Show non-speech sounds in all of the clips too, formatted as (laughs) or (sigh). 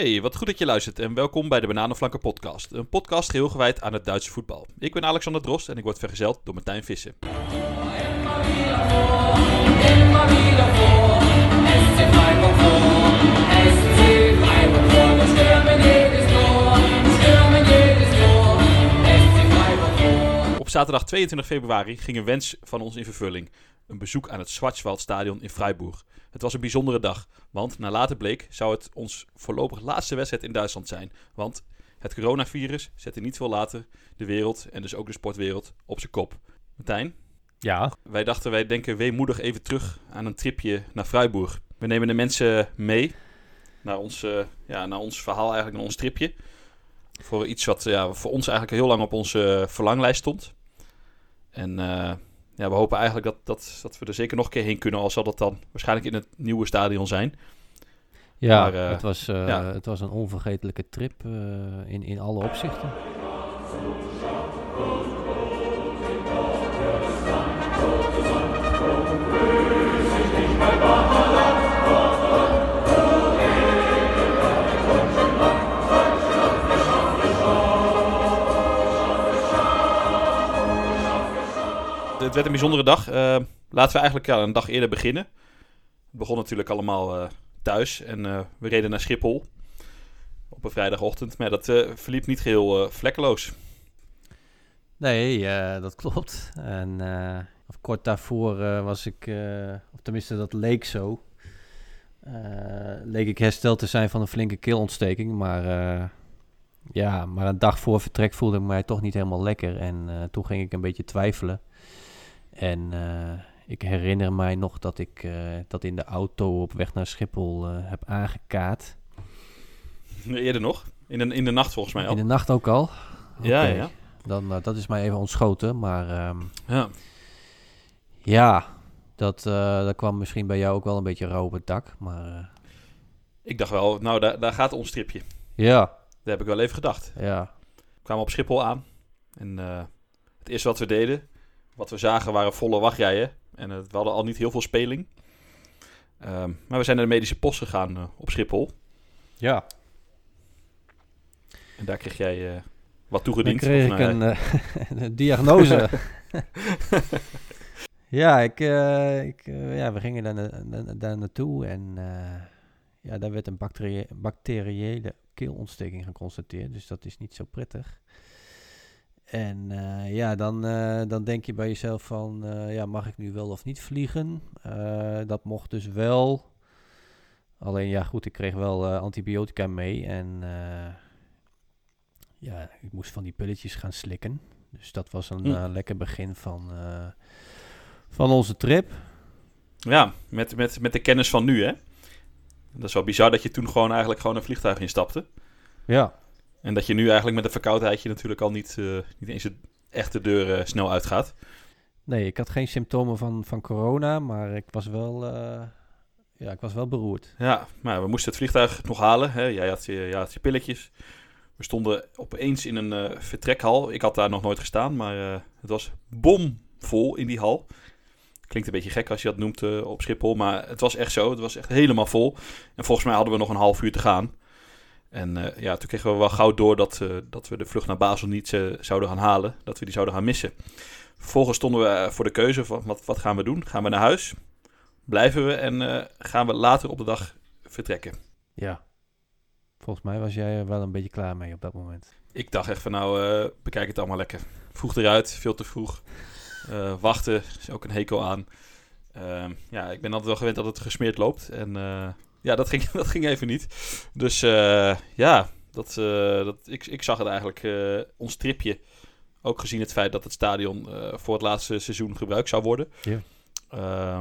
Hey, wat goed dat je luistert en welkom bij de Bananenflanken podcast. Een podcast geheel gewijd aan het Duitse voetbal. Ik ben Alexander Drost en ik word vergezeld door Martijn Vissen. Op zaterdag 22 februari ging een wens van ons in vervulling. Een bezoek aan het Schwarzwaldstadion in Freiburg. Het was een bijzondere dag, want na later bleek zou het ons voorlopig laatste wedstrijd in Duitsland zijn. Want het coronavirus zette niet veel later de wereld en dus ook de sportwereld op zijn kop. Martijn, Ja, wij dachten wij denken weemoedig even terug aan een tripje naar Freiburg. We nemen de mensen mee naar ons, eh, ja, naar ons verhaal eigenlijk, naar ons tripje. Voor iets wat ja, voor ons eigenlijk heel lang op onze verlanglijst stond. En eh, ja, we hopen eigenlijk dat, dat, dat we er zeker nog een keer heen kunnen. Al zal dat dan waarschijnlijk in het nieuwe stadion zijn. ja Maar, eh, het, was, eh, ja. het was een onvergetelijke trip eh, in, in alle opzichten. Het werd een bijzondere dag. Eh, laten we eigenlijk ja, een dag eerder beginnen. Het begon natuurlijk allemaal eh, thuis en eh, we reden naar Schiphol op een vrijdagochtend. Maar dat verliep niet geheel eh, vlekkeloos. Nee, dat klopt. En kort daarvoor was ik, of tenminste dat leek zo, leek ik hersteld te zijn van een flinke keelontsteking. Maar eh, ja, maar een dag voor vertrek voelde ik mij toch niet helemaal lekker. En toen ging ik een beetje twijfelen. En eh, ik herinner mij nog dat ik eh, dat in de auto op weg naar Schiphol eh, heb aangekaart. (laughs) Eerder nog. In de, in de nacht volgens mij al. In de nacht ook al. Ja, ja. Dan, dat is mij even ontschoten. Maar ehm, Ja. ja, dat, dat kwam misschien bij jou ook wel een beetje rauw op het dak. Maar Ik dacht wel, nou daar, daar gaat ons stripje. ja, Dat heb ik wel even gedacht. ja, We kwamen op Schiphol aan. En het eerste wat we deden, wat we zagen, waren volle wachtrijen. En eh, we hadden al niet heel veel speling. Ehm, maar we zijn naar de medische post gegaan eh, op Schiphol. ja. En daar kreeg jij eh, wat Dan toegediend. kreeg Of, ik een, eh, (laughs) een diagnose. (laughs) (laughs) ja, ik, ik, ja, we gingen daar, na- na- daar naartoe en ja, daar werd een bacterie- bacteriële keelontsteking geconstateerd. Dus dat is niet zo prettig. En eh, ja, dan, eh, dan denk je bij jezelf van, eh, ja, mag ik nu wel of niet vliegen? Dat mocht dus wel. Alleen ja, goed, ik kreeg wel antibiotica mee en ja, ik moest van die pilletjes gaan slikken. Dus dat was een Hm. lekker begin van, van onze trip. ja, met, met, met de kennis van nu hè. Dat is wel bizar dat je toen gewoon eigenlijk gewoon een vliegtuig instapte. Ja, En dat je nu eigenlijk met een verkoudheidje natuurlijk al niet, eh, niet eens de echte deur eh, snel uitgaat. nee, ik had geen symptomen van, van corona, maar ik was wel, eh, ja, ik was wel beroerd. Ja, maar we moesten het vliegtuig nog halen. Hè. Jij, had je, jij had je pilletjes. We stonden opeens in een vertrekhal. Ik had daar nog nooit gestaan, maar het was bomvol in die hal. Klinkt een beetje gek als je dat noemt op Schiphol, maar het was echt zo. Het was echt helemaal vol. En volgens mij hadden we nog een half uur te gaan. En eh, ja, toen kregen we wel gauw door dat, eh, dat we de vlucht naar Basel niet eh, zouden gaan halen. Dat we die zouden gaan missen. Vervolgens stonden we voor de keuze van wat, wat gaan we doen? Gaan we naar huis? Blijven we en gaan we later op de dag vertrekken? Ja, volgens mij was jij er wel een beetje klaar mee op dat moment. Ik dacht echt van nou, bekijk het allemaal lekker. Vroeg eruit, veel te vroeg. Wachten is ook een hekel aan. Ehm, ja, ik ben altijd wel gewend dat het gesmeerd loopt. En ja, dat ging, (laughs) dat ging even niet. Dus eh, ja, dat, eh, dat, ik, ik zag het eigenlijk, eh, ons tripje. Ook gezien het feit dat het stadion voor het laatste seizoen gebruikt zou worden. Ja.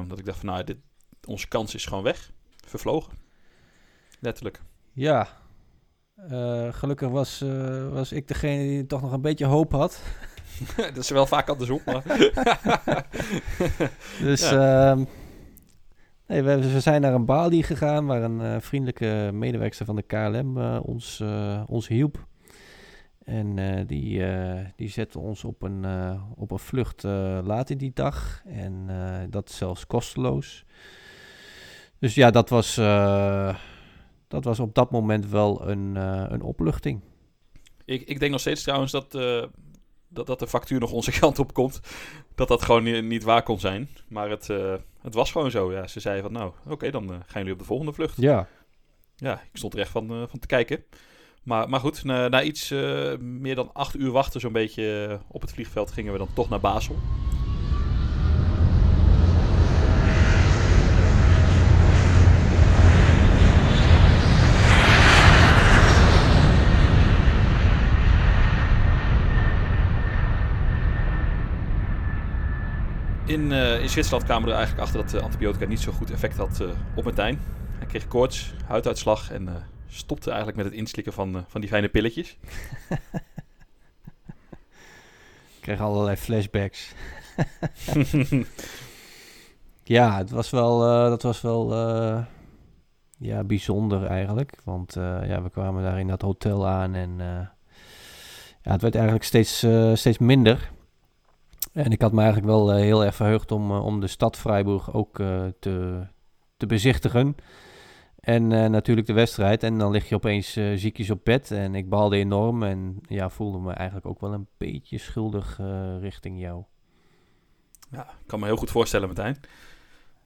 Dat ik dacht van nou, dit, onze kans is gewoon weg. Vervlogen. Letterlijk. Ja, gelukkig was, was ik degene die toch nog een beetje hoop had. (laughs) (laughs) dat is wel vaak andersom. Maar... Dus ehm, nee, we, zijn naar een balie gegaan waar een eh, vriendelijke medewerkster van de KLM eh, ons, eh, ons hielp. En die, die zette ons op een, op een vlucht later die dag. En dat zelfs kosteloos. Dus ja, dat was, dat was op dat moment wel een, uh, een opluchting. Ik, ik denk nog steeds trouwens dat, uh, dat, dat de factuur nog onze (laughs) kant op komt. Dat dat gewoon niet, niet waar kon zijn. Maar het, uh, het was gewoon zo. Ja. Ze zeiden van nou, oké, dan gaan jullie op de volgende vlucht. Ja. Ja, ik stond er echt van, van te kijken. Maar, maar goed, na, na iets meer dan acht uur wachten zo'n beetje op het vliegveld gingen we dan toch naar Basel. In, uh, in Zwitserland kwamen we er eigenlijk achter dat de antibiotica niet zo goed effect had uh, op Martijn. Hij kreeg koorts, huiduitslag en stopte eigenlijk met het inslikken van, van die fijne pilletjes. (laughs) Ik kreeg allerlei flashbacks. (laughs) ja, het was wel, dat was wel ja, bijzonder eigenlijk. Want ja, we kwamen daar in dat hotel aan en ja, het werd eigenlijk steeds, steeds minder. En ik had me eigenlijk wel eh, heel erg verheugd om, eh, om de stad Freiburg ook eh, te, te bezichtigen. En natuurlijk de wedstrijd. En dan lig je opeens ziekjes op bed. En ik baalde enorm. En ja, voelde me eigenlijk ook wel een beetje schuldig richting jou. Ja, ik kan me heel goed voorstellen, Martijn.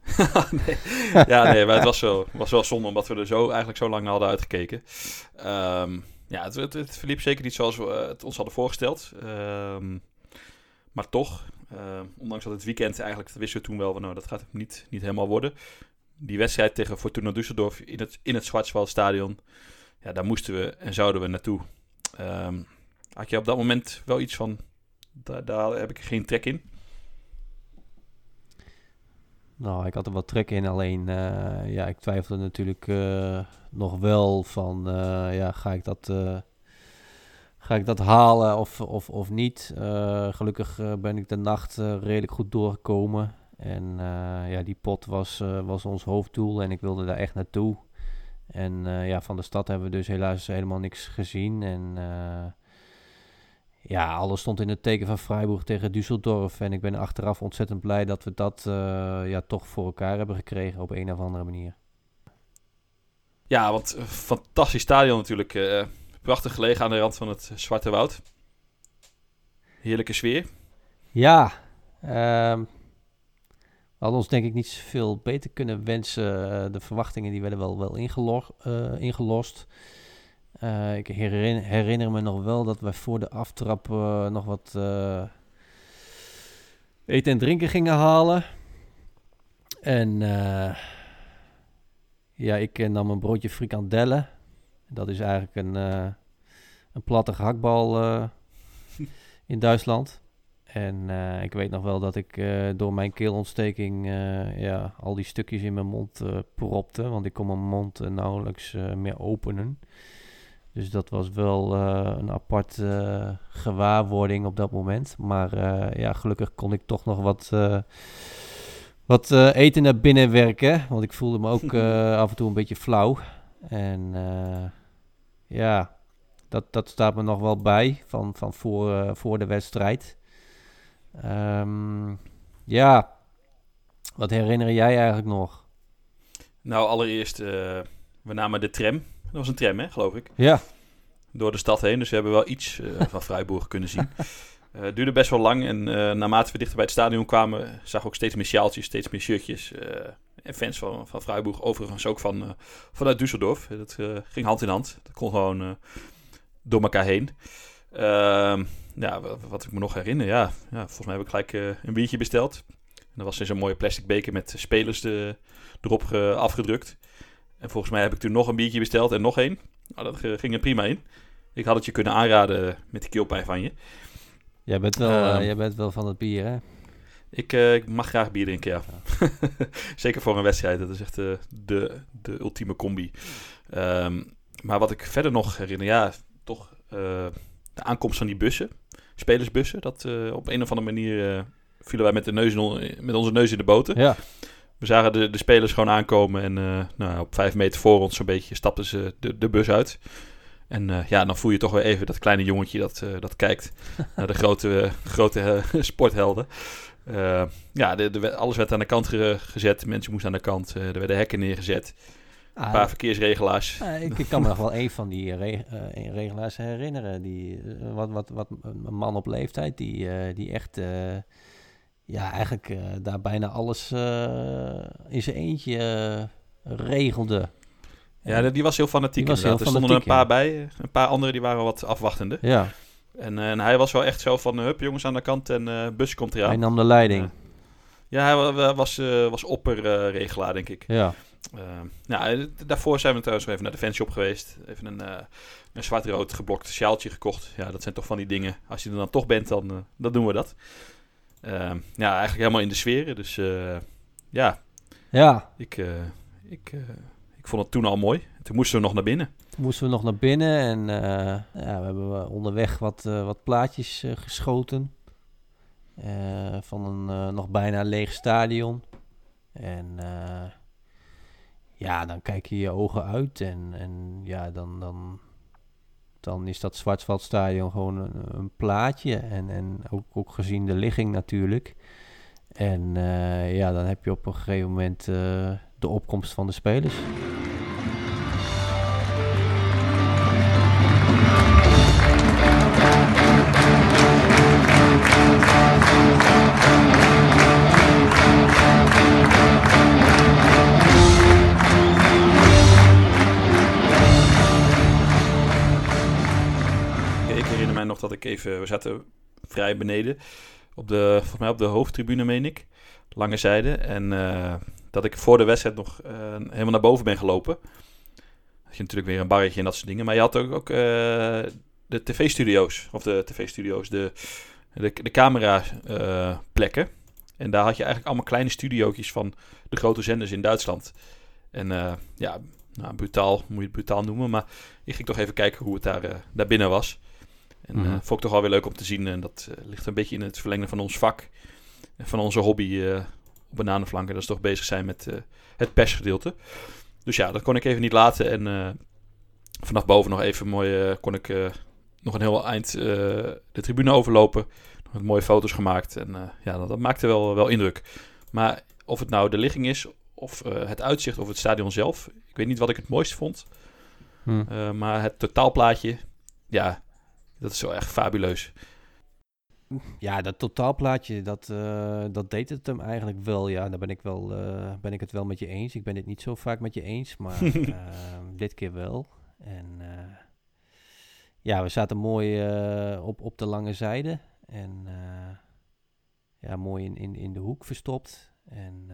(laughs) nee. Ja, nee, maar het was wel, was wel zonde omdat we er zo, eigenlijk zo lang naar hadden uitgekeken. Ehm, ja, het, het, het, verliep zeker niet zoals we het ons hadden voorgesteld. Um, maar toch, uh, ondanks dat het weekend eigenlijk, wisten we toen wel, nou, dat gaat niet, niet helemaal worden. Die wedstrijd tegen Fortuna Düsseldorf in het, in het Schwarzwaldstadion, ja, daar moesten we en zouden we naartoe. Um, had je op dat moment wel iets van, daar, daar heb ik geen trek in? Nou, ik had er wat trek in, alleen uh, ja, ik twijfelde natuurlijk uh, nog wel van, ja, ga ik dat ga ik dat halen of, of, of niet? Uh, gelukkig uh, ben ik de nacht uh, redelijk goed doorgekomen. En ja, die pot was, was ons hoofddoel en ik wilde daar echt naartoe. En ja, van de stad hebben we dus helaas helemaal niks gezien. En ja, alles stond in het teken van Freiburg tegen Düsseldorf. En ik ben achteraf ontzettend blij dat we dat ja, toch voor elkaar hebben gekregen op een of andere manier. Ja, want fantastisch stadion natuurlijk. Prachtig gelegen aan de rand van het Zwarte Woud. Heerlijke sfeer. Ja, um, we hadden ons denk ik niet veel beter kunnen wensen. Uh, de verwachtingen die werden wel, wel uh, ingelost. Uh, ik herinner, me nog wel dat wij voor de aftrap nog wat eten en drinken gingen halen. En ja, ik nam een broodje frikandellen. Dat is eigenlijk een, uh, een platte gehaktbal uh, in Duitsland. En uh, ik weet nog wel dat ik door mijn keelontsteking ja, al die stukjes in mijn mond propte. Want ik kon mijn mond nauwelijks meer openen. Dus dat was wel een apart gewaarwording op dat moment. Maar ja, gelukkig kon ik toch nog wat wat eten naar binnen werken. Want ik voelde me ook (laughs) af en toe een beetje flauw. En ja, dat, dat staat me nog wel bij van, van voor, uh, voor de wedstrijd. Um, ja, wat herinner jij eigenlijk nog? Nou, allereerst, uh, we namen de tram. Dat was een tram, hè, geloof ik. Ja. Door de stad heen, dus we hebben wel iets uh, (laughs) van Freiburg kunnen zien. Het duurde best wel lang en naarmate we dichter bij het stadion kwamen, zagen we ook steeds meer sjaaltjes, steeds meer shirtjes. En fans van, van Freiburg, overigens ook van, uh, vanuit Düsseldorf. Dat uh, ging hand in hand. Dat kon gewoon uh, door elkaar heen. Ehm, ja, wat ik me nog herinner, ja, ja volgens mij heb ik gelijk een biertje besteld. En dat was in zo'n mooie plastic beker met spelers de, erop afgedrukt. En volgens mij heb ik toen nog een biertje besteld en nog één. Nou, dat ging er prima in. Ik had het je kunnen aanraden met die keelpijn van je. Jij bent wel, um, jij bent wel van het bier, hè? Ik, uh, ik, mag graag bier drinken, ja. (laughs) Zeker voor een wedstrijd. Dat is echt uh, de, de ultieme combi. Um, maar wat ik verder nog herinner, ja, toch uh, de aankomst van die bussen. Spelersbussen. Dat op een of andere manier vielen wij met, de neus in, met onze neus in de boten. Ja. We zagen de, de spelers gewoon aankomen en nou, op vijf meter voor ons zo'n beetje stapten ze de, de bus uit. En ja, dan voel je toch weer even dat kleine jongetje dat, dat kijkt (laughs) naar de grote, grote sporthelden. Uh, ja, de, de, alles werd aan de kant ge, gezet. Mensen moesten aan de kant. Uh, er werden hekken neergezet. Ah, Een paar verkeersregelaars. Ja, ik, ik kan me nog wel een van die re- eh, regelaars herinneren. Die, eh, wat, wat, wat een man op leeftijd die, eh, die echt eh, ja, eigenlijk eh, daar bijna alles eh, in zijn eentje eh, regelde. Ja, die- was heel fanatiek Die was inderdaad. heel er stonden er een paar bij. Een paar anderen die waren wat afwachtende. Ja, En, eh, en hij was wel echt zo van, hup jongens aan de kant en eh bus komt eraan. hij nam de leiding. Ja, hij wa- wa- was, eh, was opperregelaar, denk ik. Ja, Uh, nou, eh, daarvoor zijn we trouwens nog even naar de fanshop geweest. Even een, eh, een zwart-rood geblokt sjaaltje gekocht. Ja, dat zijn toch van die dingen. Als je er dan toch bent, dan, eh, dan doen we dat. Ehm, ja, eigenlijk helemaal in de sfeer. Dus eh, ja, ja. ik, eh, ik, eh, ik vond het toen al mooi. Toen moesten we nog naar binnen. Toen moesten we nog naar binnen en eh, ja, we hebben eh, onderweg wat, eh, wat plaatjes geschoten. van een nog bijna leeg stadion. En ja, dan kijk je je ogen uit en, en ja, dan, dan, dan is dat Zwartswaldstadion gewoon een, een plaatje. En, en ook, ook gezien de ligging natuurlijk. En ja, dan heb je op een gegeven moment de opkomst van de spelers. Even... We zaten vrij beneden. Op de, volgens mij op de hoofdtribune, meen ik. Lange zijde. En eh, dat ik voor de wedstrijd nog eh, helemaal naar boven ben gelopen. Had je natuurlijk weer een barretje en dat soort dingen. Maar je had ook, ook eh, de tv-studio's. Of de tv-studio's. De, de, de camera-plekken. en daar had je eigenlijk allemaal kleine studiootjes van de grote zenders in Duitsland. En ja, nou, brutaal, moet je het brutaal noemen. Maar ik ging toch even kijken hoe het daar, daar binnen was. En eh Mhm. vond ik toch wel weer leuk om te zien. En dat eh, ligt een beetje in het verlengde van ons vak. En van onze hobby eh, op bananenflanken. Dat is toch bezig zijn met eh, het persgedeelte. Dus ja, dat kon ik even niet laten. En eh, vanaf boven nog even mooi eh, kon ik eh, nog een heel eind eh, de tribune overlopen. Nog mooie foto's gemaakt. En eh, ja, dat, dat maakte wel, wel indruk. Maar of het nou de ligging is, of eh, het uitzicht, of het stadion zelf. Ik weet niet wat ik het mooist vond. Hm. Eh, maar het totaalplaatje, ja, dat is wel echt fabuleus. Ja, dat totaalplaatje, dat, eh, dat deed het hem eigenlijk wel. Ja, daar ben ik, wel, eh, ben ik het wel met je eens. Ik ben het niet zo vaak met je eens, maar (laughs) eh, dit keer wel. En ja, we zaten mooi op, op de lange zijde. En ja, mooi in, in, in de hoek verstopt. En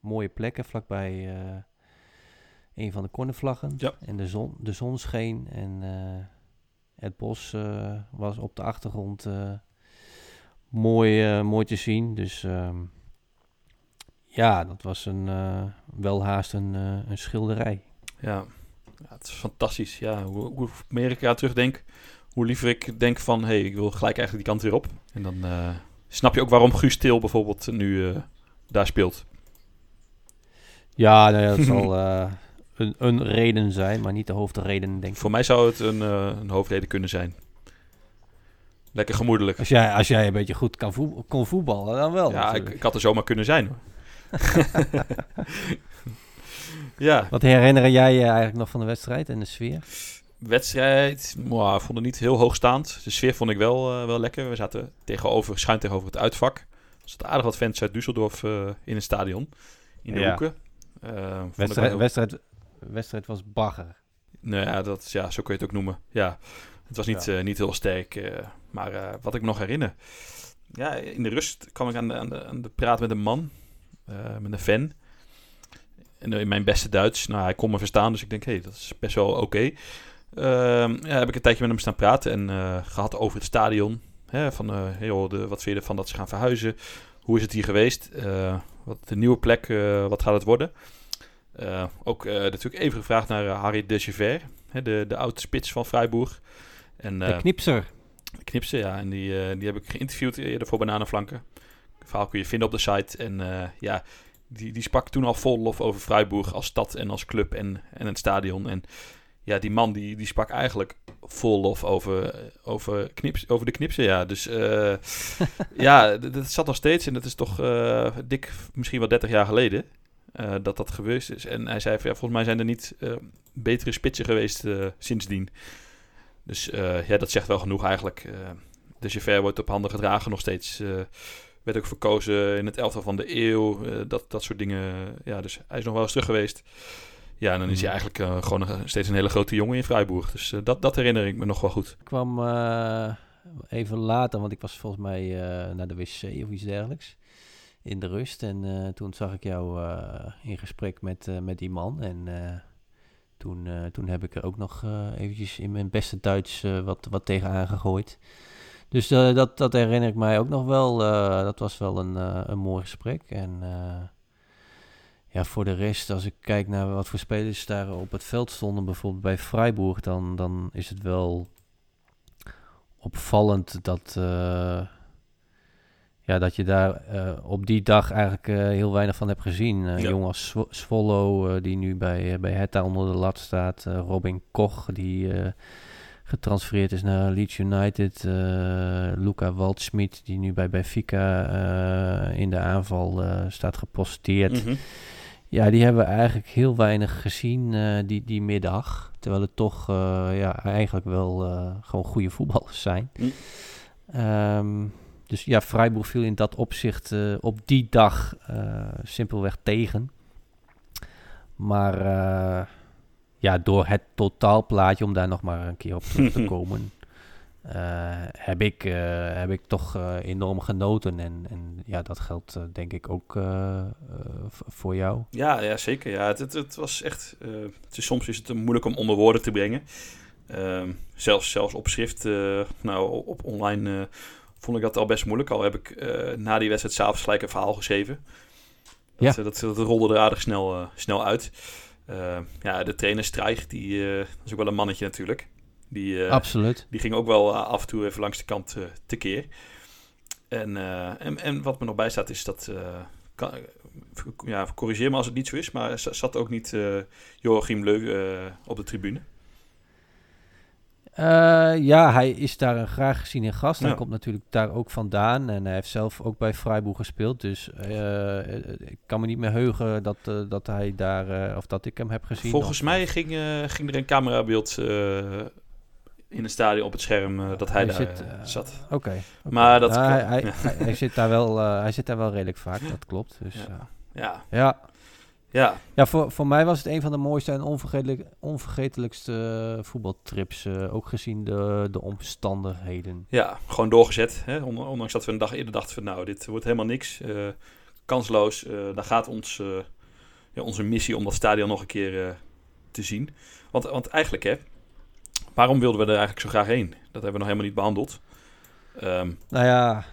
mooie plekken vlakbij een van de cornervlaggen. Ja. En de zon, de zon scheen en het bos eh, was op de achtergrond eh, mooi, eh, mooi te zien. Dus ehm, ja, dat was een, wel haast een, een schilderij. Ja. ja, het is fantastisch. Ja, hoe, hoe meer ik eraan terugdenk, hoe liever ik denk van, hé, hey, ik wil gelijk eigenlijk die kant weer op. En dan snap je ook waarom Guus Til bijvoorbeeld nu daar speelt. Ja, nou ja, dat zal (laughs) eh, een, een reden zijn, maar niet de hoofdreden, denk ik. Voor mij zou het een, eh, een hoofdreden kunnen zijn. Lekker gemoedelijk. Als jij, als jij een beetje goed kan voet- kon voetballen, dan wel. Ja, ik, ik had er zomaar kunnen zijn. (laughs) Ja, Wat herinner jij je eigenlijk nog van de wedstrijd en de sfeer? wedstrijd, mwah, ik vond het niet heel hoogstaand. De sfeer vond ik wel, eh, wel lekker. We zaten tegenover, schuin tegenover het uitvak. Er zaten aardig wat fans uit Düsseldorf eh, in het stadion. In de Ja. hoeken. Wedstrijd, wedstrijd, wedstrijd was bagger. Nou ja, dat, is- ja, zo kun je het ook noemen. Ja, het was niet, eh, niet heel sterk. eh, maar eh, wat ik me nog herinner. Ja, in de rust kwam ik aan de, aan de, aan de praat met een man. met een fan. En in mijn beste Duits. Nou, hij kon me verstaan. Dus ik denk, hé, hey, dat is best wel oké. Ehm, ja, heb ik een tijdje met hem staan praten. En eh, gehad over het stadion. Hè, van, joh, de, wat vind je ervan dat ze gaan verhuizen? Hoe is het hier geweest? Wat de nieuwe plek, wat gaat het worden? Eh, ook eh, natuurlijk even gevraagd naar eh, Harry de Gever, hè, de, de oude spits van Freiburg. En, De knipser. Knipsen, ja. En die, die heb ik geïnterviewd eerder voor Bananenflanken. Het verhaal kun je vinden op de site. En ja, die, die sprak toen al vol lof over Freiburg als stad en als club en, en het stadion. En ja, die man die, die sprak eigenlijk vol lof over, over, knips, over de knipsen, ja. Dus (laughs) ja, dat zat nog steeds en dat is toch dik, misschien wel 30 jaar geleden. Eh, dat dat geweest is. En hij zei van, ja, volgens mij zijn er niet eh, betere spitsen geweest eh, sindsdien. Dus ja, dat zegt wel genoeg eigenlijk. de Javert wordt op handen gedragen nog steeds. werd ook verkozen in het elftal van de eeuw. dat, dat soort dingen. Ja, dus hij is nog wel eens terug geweest. Ja, en dan is hij hmm. eigenlijk gewoon steeds een hele grote jongen in Freiburg. Dus dat, dat herinner ik me nog wel goed. Ik kwam even later, want ik was volgens mij naar de wc of iets dergelijks in de rust. En uh, toen zag ik jou uh, in gesprek met, uh, met die man. En toen, toen heb ik er ook nog eventjes in mijn beste Duits wat, wat tegenaan gegooid. Dus dat, dat herinner ik mij ook nog wel. dat was wel een, een mooi gesprek. En ja, voor de rest, als ik kijk naar wat voor spelers daar op het veld stonden, bijvoorbeeld bij Freiburg, dan, dan is het wel opvallend dat ja, dat je daar uh, op die dag eigenlijk uh, heel weinig van hebt gezien. Uh, ja. Jong als Swallow, die nu bij, bij Hetta onder de lat staat. Robin Koch, die getransfereerd is naar Leeds United. Luca Waldschmidt, die nu bij Benfica in de aanval staat geposteerd. Mm -hmm. Ja, die hebben we eigenlijk heel weinig gezien die, die middag. Terwijl het toch ja, eigenlijk wel gewoon goede voetballers zijn. Mm. Um, dus ja, Freiburg viel in dat opzicht uh, op die dag uh, simpelweg tegen. Maar uh, ja, door het totaalplaatje, om daar nog maar een keer op terug te (laughs) komen, heb, ik, heb ik toch enorm genoten. En, en ja, dat geldt denk ik ook voor jou. Ja, ja zeker. Ja, het, het, het was echt. het is, soms is het moeilijk om onder woorden te brengen. Ehm, zelfs, zelfs op schrift, nou, op online vond ik dat al best moeilijk. Al heb ik uh, na die wedstrijd s'avonds gelijk een verhaal geschreven. Dat, ja. dat, dat, rolde er aardig snel, uh, snel uit. Uh, ja, de trainer Strijg, die is ook wel een mannetje natuurlijk. Die, Absoluut. Die ging ook wel af en toe even langs de kant tekeer. En, en, en wat me nog bij staat is dat... Kan, ja, corrigeer me als het niet zo is, maar zat ook niet Joachim Leu op de tribune? Uh, ja, hij is daar een graag gezien in gast. Hij komt natuurlijk daar ook vandaan. En hij heeft zelf ook bij Freiburg gespeeld. Dus uh, ik kan me niet meer heugen dat, uh, dat hij daar, of dat ik hem heb gezien. Volgens mij ging, ging er een camerabeeld in het stadion op het scherm dat hij, hij daar zit, zat. Oké. Okay, Maar dat... hij, hij, hij, (laughs) hij, zit daar wel, hij zit daar wel redelijk vaak, dat klopt. Dus, ja. ja. ja. Ja, ja voor, voor mij was het een van de mooiste en onvergetelijk, onvergetelijkste voetbaltrips. Uh, ook gezien de, de omstandigheden. Ja, gewoon doorgezet. Hè? Ondanks dat we een dag eerder dachten van nou, dit wordt helemaal niks. Uh, kansloos. dan gaat ons, ja, onze missie om dat stadion nog een keer te zien. Want, want eigenlijk, hè, waarom wilden we er eigenlijk zo graag heen? Dat hebben we nog helemaal niet behandeld. Um, nou ja,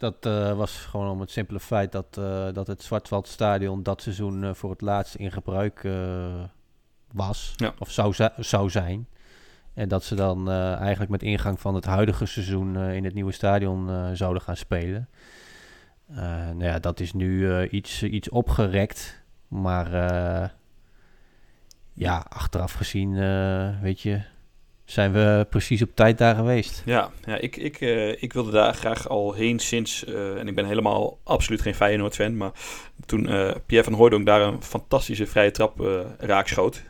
dat uh, was gewoon om het simpele feit dat, uh, dat het Zwartwaldstadion dat seizoen uh, voor het laatst in gebruik was. Ja. Of zou, zou zijn. En dat ze dan eigenlijk met ingang van het huidige seizoen in het nieuwe stadion zouden gaan spelen. nou ja, dat is nu iets, iets opgerekt. Maar ja, achteraf gezien, weet je, zijn we precies op tijd daar geweest. Ja, ja ik, ik, uh, ik wilde daar graag al heen sinds, uh, en ik ben helemaal absoluut geen Feyenoord-fan, maar toen uh, Pierre van Hooydonk daar een fantastische vrije trap raakschoot.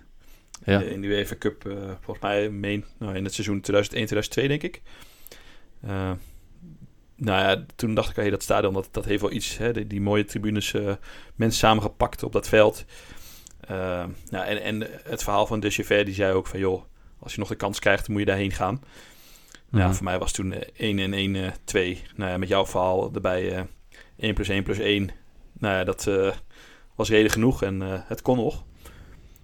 Ja. In, de UEFA Cup, volgens mij meen, nou, in het seizoen 2001-2002 denk ik. nou ja, toen dacht ik, hey, dat stadion, dat, dat heeft wel iets. Hè, die, die mooie tribunes, mensen samengepakt op dat veld. nou, en, en het verhaal van De Chever, die zei ook van, joh, als je nog de kans krijgt, moet je daarheen gaan. Nou, ja, voor mij was toen 1 en 1 2. Nou ja, met jouw verhaal erbij uh, 1 plus 1 plus 1. Nou ja, dat was reden genoeg en het kon nog.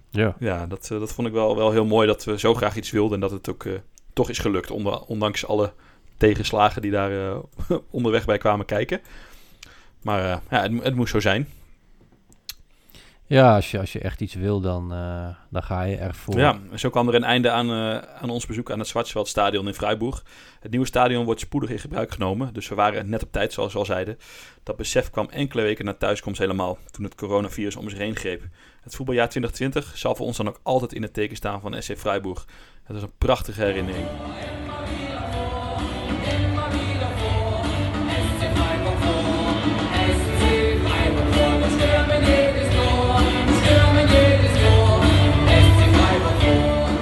Ja, ja dat, dat vond ik wel, wel heel mooi dat we zo graag iets wilden en dat het ook toch is gelukt. Ondanks alle tegenslagen die daar (laughs) onderweg bij kwamen kijken. Maar ja, het, het moest zo zijn. Ja, als je, als je echt iets wil, dan, uh, dan ga je ervoor. Ja, zo kwam er een einde aan, uh, aan ons bezoek aan het Zwartsveldstadion in Freiburg. Het nieuwe stadion wordt spoedig in gebruik genomen, dus we waren net op tijd, zoals we al zeiden. Dat besef kwam enkele weken na thuiskomst helemaal, toen het coronavirus om zich heen greep. Het voetbaljaar 2020 zal voor ons dan ook altijd in het teken staan van SC Freiburg. Het is een prachtige herinnering.